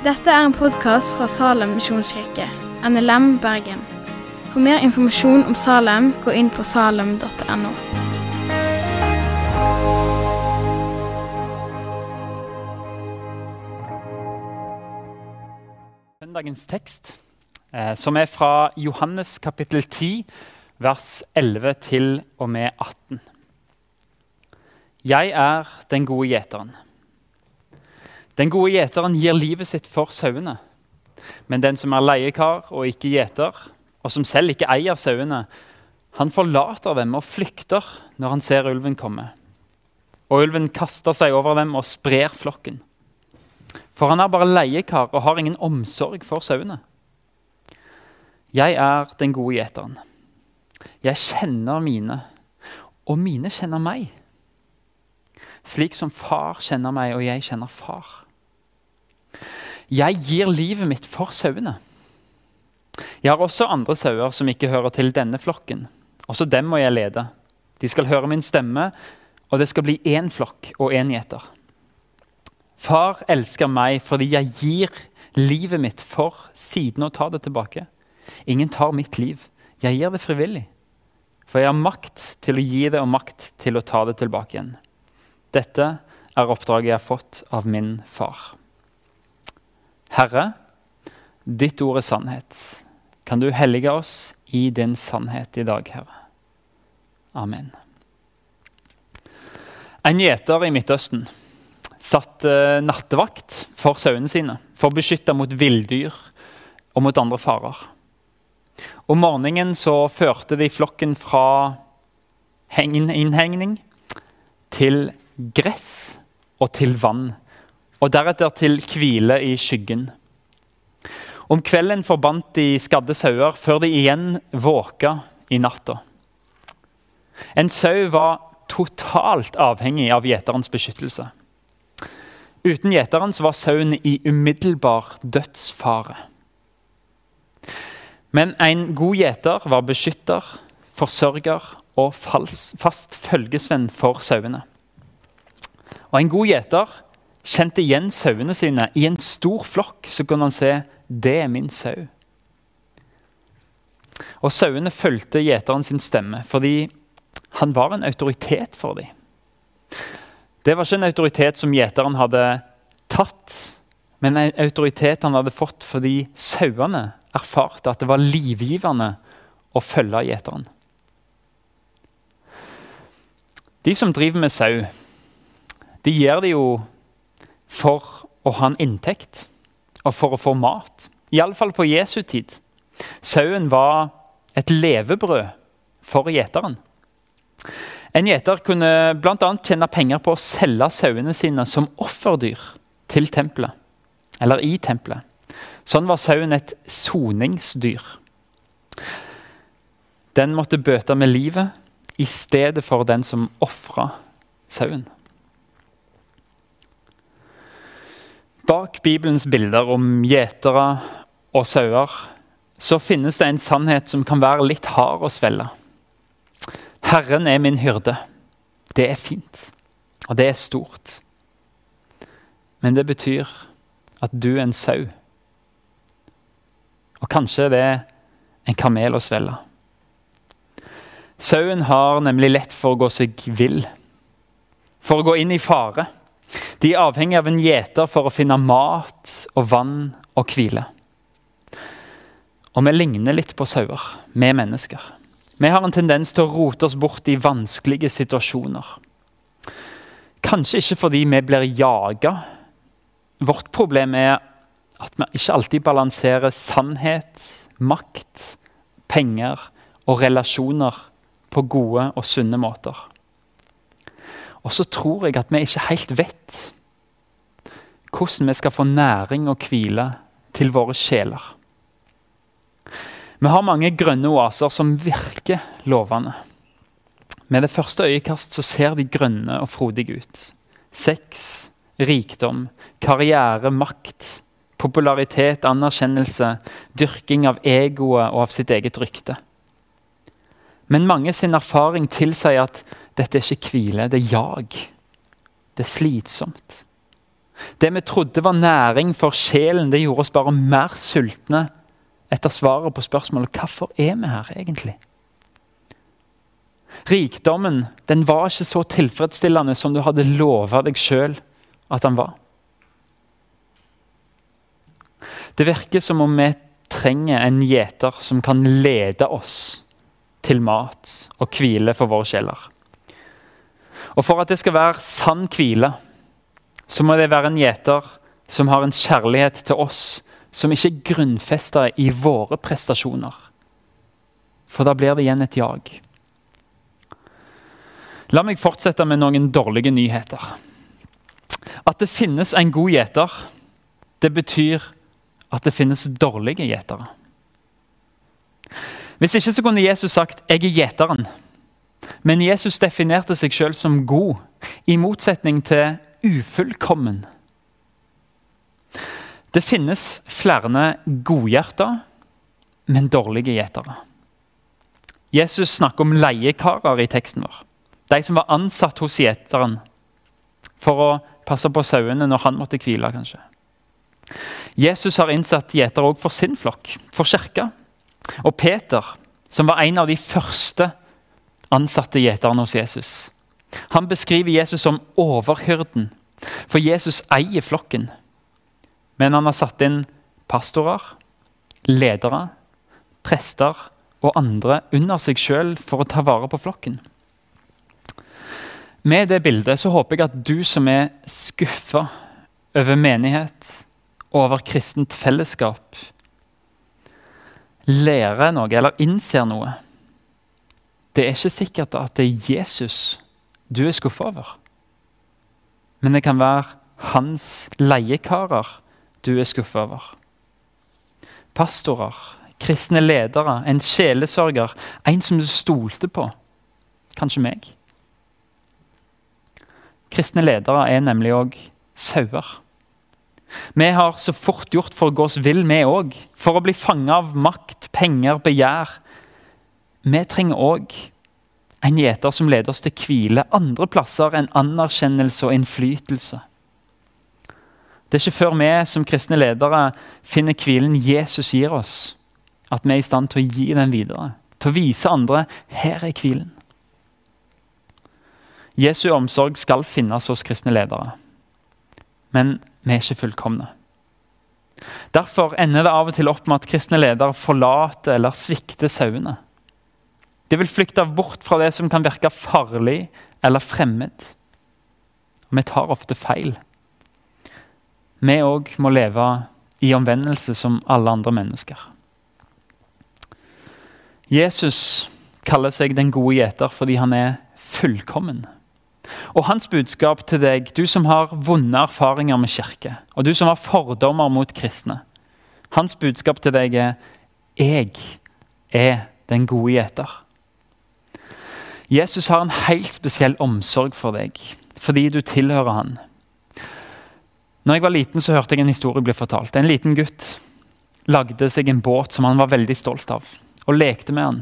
Dette er en podkast fra Salem misjonskirke, NLM Bergen. For mer informasjon om Salem, gå inn på salem.no. Søndagens tekst, eh, som er fra Johannes kapittel 10, vers 11 til og med 18. Jeg er den gode gjeteren. Den gode gjeteren gir livet sitt for sauene. Men den som er leiekar og ikke gjeter, og som selv ikke eier sauene, han forlater dem og flykter når han ser ulven komme. Og ulven kaster seg over dem og sprer flokken. For han er bare leiekar og har ingen omsorg for sauene. Jeg er den gode gjeteren. Jeg kjenner mine, og mine kjenner meg. Slik som far kjenner meg, og jeg kjenner far. Jeg gir livet mitt for sauene. Jeg har også andre sauer som ikke hører til denne flokken. Også dem må jeg lede. De skal høre min stemme, og det skal bli én flokk og én gjeter. Far elsker meg fordi jeg gir livet mitt for siden å ta det tilbake. Ingen tar mitt liv. Jeg gir det frivillig. For jeg har makt til å gi det og makt til å ta det tilbake igjen. Dette er oppdraget jeg har fått av min far. Herre, ditt ord er sannhet. Kan du hellige oss i din sannhet i dag, Herre? Amen. En gjeter i Midtøsten satt eh, nattevakt for sauene sine for å beskytte mot villdyr og mot andre farer. Om morgenen så førte de flokken fra innhegning til gress og til vann, og deretter til hvile i skyggen. Om kvelden forbandt de skadde sauer før de igjen våka i natta. En sau var totalt avhengig av gjeterens beskyttelse. Uten gjeteren var sauen i umiddelbar dødsfare. Men en god gjeter var beskytter, forsørger og fast følgesvenn for sauene. Og En god gjeter kjente igjen sauene sine. I en stor flokk så kunne han se det er min sau. Og Sauene fulgte gjeteren sin stemme fordi han var en autoritet for dem. Det var ikke en autoritet som gjeteren hadde tatt, men en autoritet han hadde fått fordi sauene erfarte at det var livgivende å følge gjeteren. De som driver med sau, de gjør det jo for å ha en inntekt og for å få mat. Iallfall på Jesu tid. Sauen var et levebrød for gjeteren. En gjeter kunne bl.a. tjene penger på å selge sauene sine som offerdyr til tempelet, eller i tempelet. Sånn var sauen et soningsdyr. Den måtte bøte med livet i stedet for den som ofra sauen. Bak Bibelens bilder om gjetere og sauer så finnes det en sannhet som kan være litt hard å svelle. Herren er min hyrde. Det er fint, og det er stort. Men det betyr at du er en sau. Og kanskje det er en kamel å svelle. Sauen har nemlig lett for å gå seg vill, for å gå inn i fare. De er avhengig av en gjeter for å finne mat og vann og hvile. Og vi ligner litt på sauer, vi mennesker. Vi har en tendens til å rote oss bort i vanskelige situasjoner. Kanskje ikke fordi vi blir jaga. Vårt problem er at vi ikke alltid balanserer sannhet, makt, penger og relasjoner på gode og sunne måter. Og så tror jeg at vi ikke helt vet hvordan vi skal få næring og hvile til våre sjeler. Vi har mange grønne oaser som virker lovende. Med det første øyekast så ser de grønne og frodige ut. Sex, rikdom, karriere, makt, popularitet, anerkjennelse, dyrking av egoet og av sitt eget rykte. Men mange sin erfaring tilsier at dette er ikke hvile, det er jag. Det er slitsomt. Det vi trodde var næring for sjelen, det gjorde oss bare mer sultne etter svaret på spørsmålet hvorfor er vi her egentlig? Rikdommen den var ikke så tilfredsstillende som du hadde lova deg sjøl at den var. Det virker som om vi trenger en gjeter som kan lede oss til mat og hvile for våre sjeler. Og For at det skal være sann hvile, så må det være en gjeter som har en kjærlighet til oss som ikke er grunnfesta i våre prestasjoner. For da blir det igjen et jag. La meg fortsette med noen dårlige nyheter. At det finnes en god gjeter, det betyr at det finnes dårlige gjetere. Hvis ikke så kunne Jesus sagt 'jeg er gjeteren'. Men Jesus definerte seg selv som god, i motsetning til ufullkommen. Det finnes flere godhjerter, men dårlige gjetere. Jesus snakker om leiekarer i teksten vår. De som var ansatt hos gjeteren for å passe på sauene når han måtte hvile. kanskje. Jesus har innsatt gjetere òg for sin flokk, for kirka. Og Peter, som var en av de første ansatte gjeterne hos Jesus, han beskriver Jesus som overhyrden, for Jesus eier flokken. Men han har satt inn pastorer, ledere, prester og andre under seg sjøl for å ta vare på flokken. Med det bildet så håper jeg at du som er skuffa over menighet og over kristent fellesskap, lærer noe eller innser noe. Det er ikke sikkert at det er Jesus du er skuffa over. Men det kan være hans leiekarer du er skuffa over. Pastorer, kristne ledere, en sjelesørger, en som du stolte på. Kanskje meg. Kristne ledere er nemlig òg sauer. Vi har så fort gjort for å gå oss vill, vi òg. For å bli fanga av makt, penger, begjær. Vi trenger òg en gjeter som leder oss til hvile andre plasser enn anerkjennelse og innflytelse. Det er ikke før vi som kristne ledere finner hvilen Jesus gir oss, at vi er i stand til å gi den videre. Til å vise andre her er hvilen. Jesu omsorg skal finnes hos kristne ledere. Men vi er ikke fullkomne. Derfor ender det av og til opp med at kristne ledere forlater eller svikter sauene. De vil flykte bort fra det som kan virke farlig eller fremmed. Vi tar ofte feil. Vi òg må leve i omvendelse som alle andre mennesker. Jesus kaller seg den gode gjeter fordi han er fullkommen. Og hans budskap til deg, du som har vonde erfaringer med kirke, og du som har fordommer mot kristne, hans budskap til deg er 'Jeg er den gode gjeter'. Jesus har en helt spesiell omsorg for deg fordi du tilhører han. Når jeg var liten, så hørte jeg en historie bli fortalt. En liten gutt lagde seg en båt som han var veldig stolt av, og lekte med han.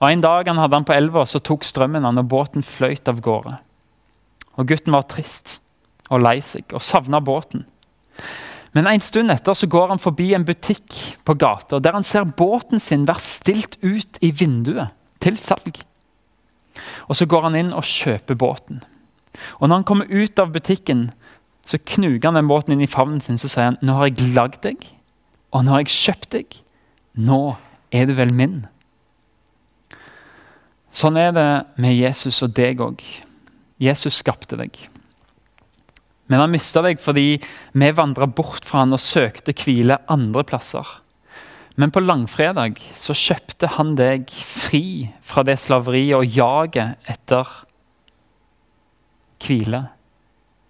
Og En dag han hadde han på elva, så tok strømmen han, og båten fløyt av gårde. Og gutten var trist og lei seg og savna båten. Men en stund etter så går han forbi en butikk på gata der han ser båten sin være stilt ut i vinduet til salg. Og Så går han inn og kjøper båten. Og Når han kommer ut av butikken, så knuger han den båten inn i favnen sin så sier han, nå har jeg lagd deg, og nå har jeg kjøpt deg. Nå er du vel min. Sånn er det med Jesus og deg òg. Jesus skapte deg. Men han mista deg fordi vi vandra bort fra han og søkte hvile andre plasser. Men på langfredag så kjøpte han deg fri fra det slaveriet og jaget etter hvile.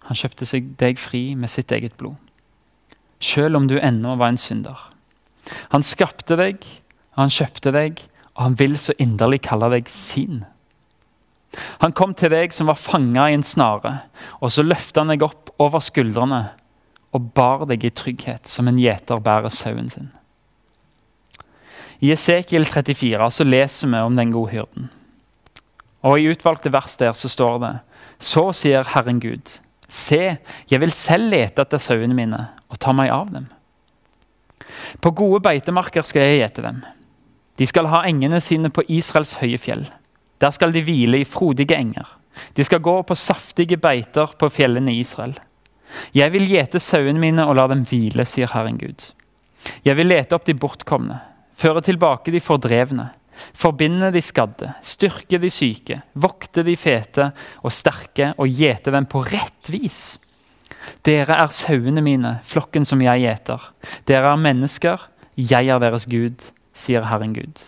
Han kjøpte deg fri med sitt eget blod. Selv om du ennå var en synder. Han skapte deg, han kjøpte deg, og han vil så inderlig kalle deg sin. Han kom til deg som var fanga i en snare, og så løfta han deg opp over skuldrene og bar deg i trygghet, som en gjeter bærer sauen sin. I Esekiel 34 så leser vi om den gode hyrden. Og I utvalgte vers der så står det Så sier Herren Gud, Se, jeg vil selv lete etter sauene mine og ta meg av dem. På gode beitemarker skal jeg gjete dem. De skal ha engene sine på Israels høye fjell. Der skal de hvile i frodige enger. De skal gå på saftige beiter på fjellene i Israel. Jeg vil gjete sauene mine og la dem hvile, sier Herren Gud. Jeg vil lete opp de bortkomne, føre tilbake de fordrevne, forbinde de skadde, styrke de syke, vokte de fete og sterke og gjete dem på rett vis. Dere er sauene mine, flokken som jeg gjeter. Dere er mennesker, jeg er deres Gud, sier Herren Gud.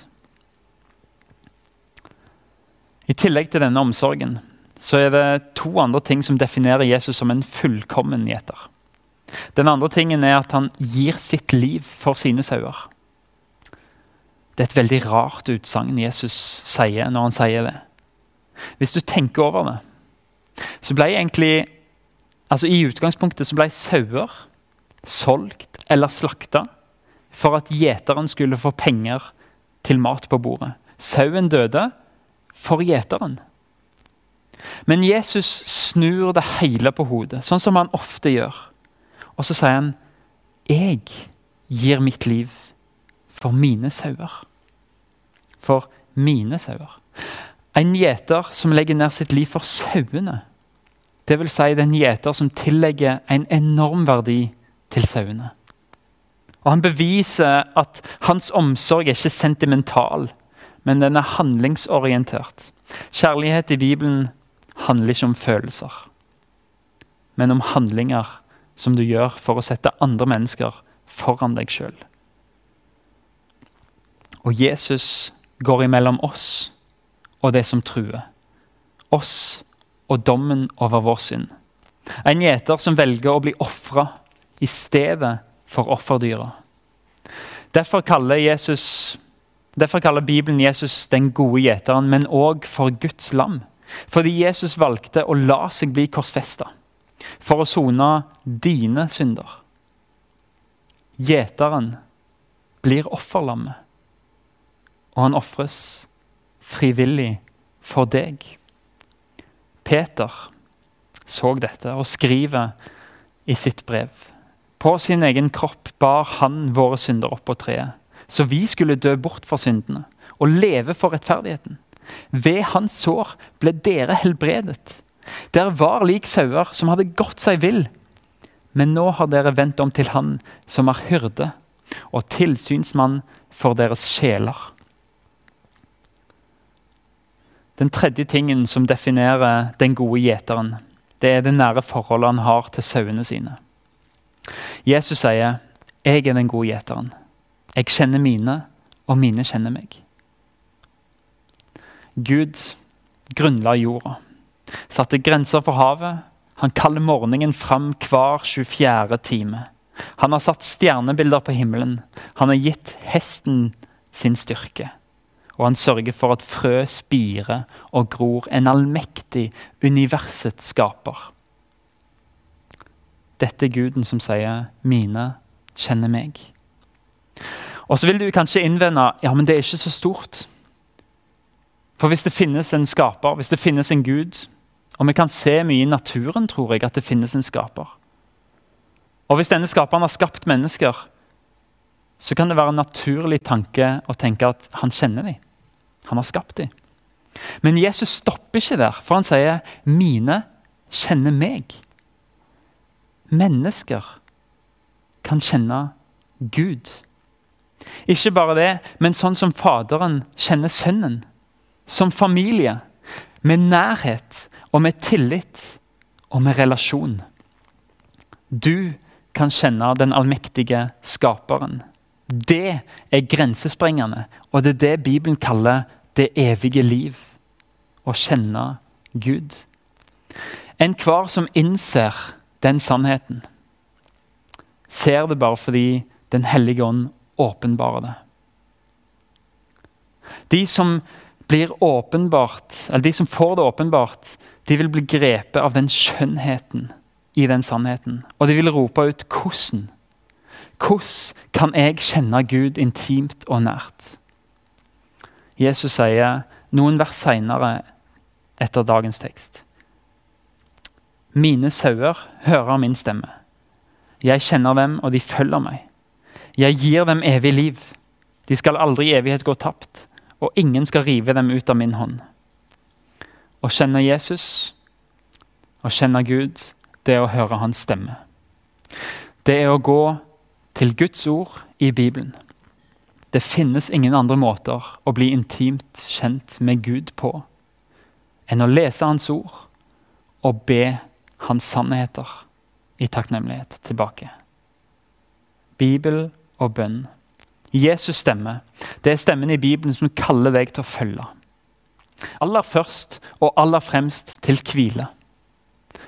I tillegg til denne omsorgen så er det to andre ting som definerer Jesus som en fullkommen gjeter. Den andre tingen er at han gir sitt liv for sine sauer. Det er et veldig rart utsagn Jesus sier når han sier det. Hvis du tenker over det, så ble egentlig altså I utgangspunktet så ble sauer solgt eller slakta for at gjeteren skulle få penger til mat på bordet. Sauen døde for gjeteren. Men Jesus snur det hele på hodet, sånn som han ofte gjør. Og så sier han, 'Jeg gir mitt liv for mine sauer.' For mine sauer. En gjeter som legger ned sitt liv for sauene. Vil si den gjeter som tillegger en enorm verdi til sauene. Og Han beviser at hans omsorg er ikke sentimental, men den er handlingsorientert. Kjærlighet i Bibelen handler ikke om følelser, men om handlinger som du gjør for å sette andre mennesker foran deg sjøl. Og Jesus går imellom oss og det som truer. Oss og dommen over vår synd. En gjeter som velger å bli ofra i stedet for offerdyra. Derfor kaller, derfor kaller Bibelen Jesus den gode gjeteren, men òg for Guds lam. Fordi Jesus valgte å la seg bli korsfesta for å sone dine synder. Gjeteren blir offerlammet, og han ofres frivillig for deg. Peter så dette og skriver i sitt brev. På sin egen kropp bar han våre synder opp på treet, så vi skulle dø bort fra syndene og leve for rettferdigheten. Ved hans sår ble dere helbredet. Dere var lik sauer som hadde gått seg vill. Men nå har dere vendt om til Han som er hyrde og tilsynsmann for deres sjeler. Den tredje tingen som definerer den gode gjeteren, det er det nære forholdet han har til sauene sine. Jesus sier, 'Jeg er den gode gjeteren. Jeg kjenner mine, og mine kjenner meg.' Gud grunnla jorda satte grenser for havet. Han kaller morgenen fram hver 24. time. Han har satt stjernebilder på himmelen. Han har gitt hesten sin styrke. Og han sørger for at frø spirer og gror, en allmektig universets skaper. Dette er guden som sier 'mine kjenner meg'. Og så vil du kanskje innvende ja, men det er ikke så stort. For hvis det finnes en skaper, hvis det finnes en gud, og vi kan se mye i naturen, tror jeg, at det finnes en skaper. Og hvis denne skaperen har skapt mennesker, så kan det være en naturlig tanke å tenke at han kjenner dem. Han har skapt dem. Men Jesus stopper ikke der, for han sier 'mine kjenner meg'. Mennesker kan kjenne Gud. Ikke bare det, men sånn som Faderen kjenner Sønnen. Som familie, med nærhet og med tillit og med relasjon. Du kan kjenne den allmektige skaperen. Det er grensesprengende, og det er det Bibelen kaller det evige liv. Å kjenne Gud. Enhver som innser den sannheten, ser det bare fordi Den hellige ånd åpenbarer det. De som blir åpenbart, eller de som får det åpenbart, de vil bli grepet av den skjønnheten i den sannheten. Og de vil rope ut 'hvordan'? Hvordan kan jeg kjenne Gud intimt og nært? Jesus sier noen vers seinere etter dagens tekst. Mine sauer hører min stemme. Jeg kjenner dem, og de følger meg. Jeg gir dem evig liv. De skal aldri i evighet gå tapt, og ingen skal rive dem ut av min hånd. Å kjenne Jesus, å kjenne Gud, det er å høre hans stemme. Det er å gå til Guds ord i Bibelen. Det finnes ingen andre måter å bli intimt kjent med Gud på enn å lese Hans ord og be Hans sannheter i takknemlighet tilbake. Bibel og bønn. Jesus stemme, det er stemmen i Bibelen som kaller deg til å følge. Aller først og aller fremst til hvile.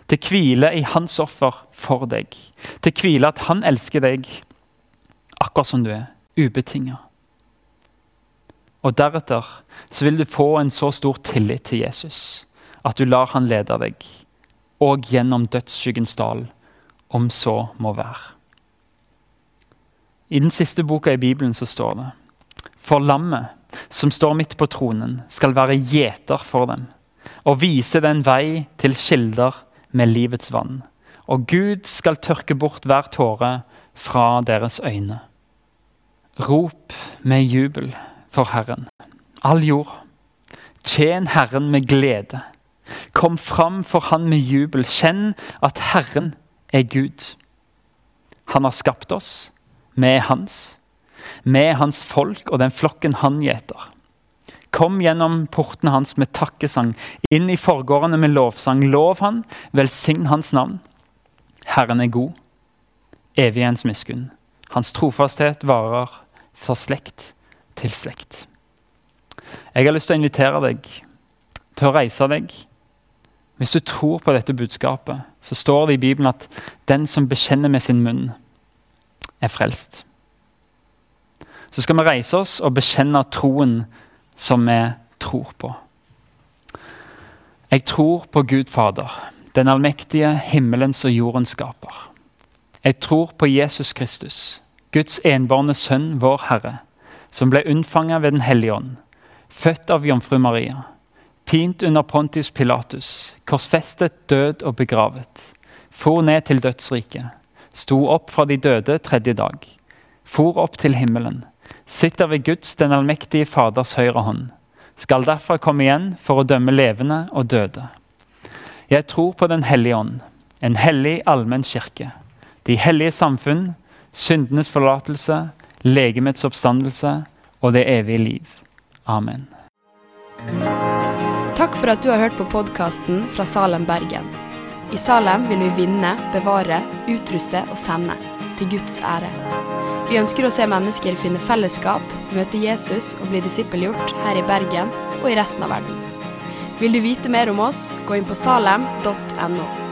Til hvile i hans offer for deg. Til hvile at han elsker deg akkurat som du er, ubetinga. Og deretter så vil du få en så stor tillit til Jesus at du lar han lede deg, og gjennom dødsskyggens dal, om så må være. I den siste boka i Bibelen så står det For lammet som står midt på tronen, skal være gjeter for dem, og vise den vei til kilder med livets vann. Og Gud skal tørke bort hver tåre fra deres øyne. Rop med jubel for Herren, all jord. Tjen Herren med glede. Kom fram for Han med jubel. Kjenn at Herren er Gud. Han har skapt oss med hans, med hans folk og den flokken han gjeter. Kom gjennom portene hans med takkesang, inn i forgårdene med lovsang. Lov han, velsign hans navn. Herren er god, evig ens miskunn. Hans trofasthet varer fra slekt til slekt. Jeg har lyst til å invitere deg til å reise deg. Hvis du tror på dette budskapet, så står det i Bibelen at den som bekjenner med sin munn, er frelst. Så skal vi reise oss og bekjenne troen som vi tror på. Jeg tror på Gud Fader, den allmektige himmelens og jordens skaper. Jeg tror på Jesus Kristus, Guds enbårne sønn, vår Herre, som ble unnfanget ved Den hellige ånd, født av jomfru Maria, pint under Pontius Pilatus, korsfestet, død og begravet, for ned til dødsriket, sto opp fra de døde tredje dag, for opp til himmelen, sitter ved Guds, den allmektige Faders høyre hånd, skal derfor komme igjen for å dømme levende og døde. Jeg tror på Den hellige ånd, en hellig allmenn kirke, de hellige samfunn, syndenes forlatelse, legemets oppstandelse og det evige liv. Amen. Takk for at du har hørt på podkasten fra Salem, Bergen. I Salem vil vi vinne, bevare, utruste og sende. Til Guds ære. Vi ønsker å se mennesker finne fellesskap, møte Jesus og bli disippelgjort her i Bergen og i resten av verden. Vil du vite mer om oss, gå inn på salem.no.